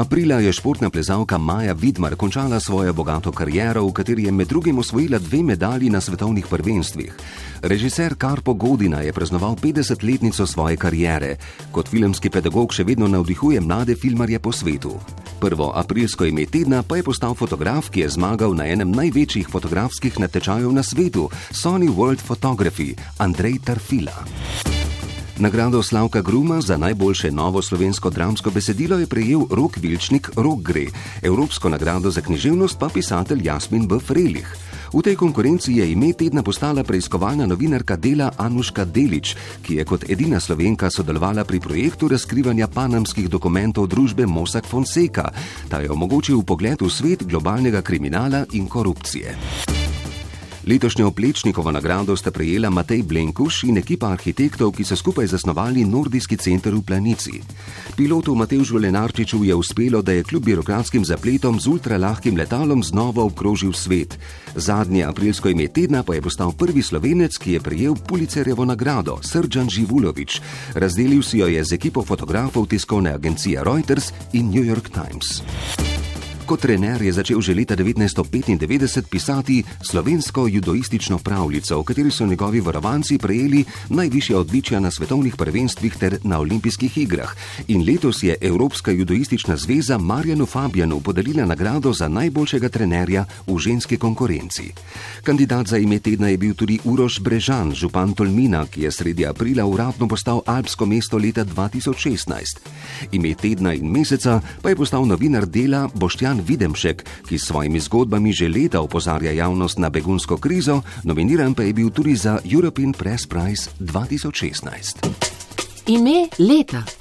Aprila je športna plezalka Maja Vidmar končala svojo bogato kariero, v kateri je med drugim osvojila dve medalji na svetovnih prvenstvih. Režiser Karpo Godina je praznoval 50-letnico svoje kariere. Kot filmski pedagog še vedno navdihuje mlade filmarje po svetu. Prvo aprilsko ime tedna pa je postal fotograf, ki je zmagal na enem največjih fotografskih natečajev na svetu, Sony World Photography, Andrej Tarfila. Nagrado Slavka Gruma za najboljše novo slovensko dramsko besedilo je prejel Rok Vilčnik Rok Gre, Evropsko nagrado za književnost pa pisatelj Jasmin B. Frelih. V tej konkurenci je ime tedna postala preiskovalna novinarka dela Anuška Delič, ki je kot edina slovenka sodelovala pri projektu razkrivanja panamskih dokumentov družbe Mossack Fonseca. Ta je omogočil pogled v svet globalnega kriminala in korupcije. Letošnjo Plečnikovo nagrado sta prejela Matej Blenkuš in ekipa arhitektov, ki so skupaj zasnovali Nordijski center v Planici. Pilotu Mateušu Lenarčiču je uspelo, da je kljub birokratskim zapletom z ultralahkim letalom znova obkrožil svet. Zadnje aprilsko ime tedna pa je postal prvi slovenec, ki je prejel Pulicerjevo nagrado, Srdžan Živulovič. Razdelil si jo je z ekipo fotografov tiskovne agencije Reuters in New York Times. Kot trener je začel že leta 1995 pisati slovensko judoistično pravljico, v kateri so njegovi varovanci prejeli najvišje odličja na svetovnih prvenstvih ter na olimpijskih igrah. In letos je Evropska judoistična zveza Marjanu Fabjanu podelila nagrado za najboljšega trenerja v ženski konkurenci. Kandidat za ime tedna je bil tudi Uroš Brežan, župan Tolmina, ki je sredi aprila uradno postal alpsko mesto leta 2016. Ime tedna in meseca pa je postal novinar dela Boštjan Videmšek, ki s svojimi zgodbami že leta opozarja javnost na begunsko krizo, nominiran pa je bil tudi za European Press Prize 2016. Ime leta.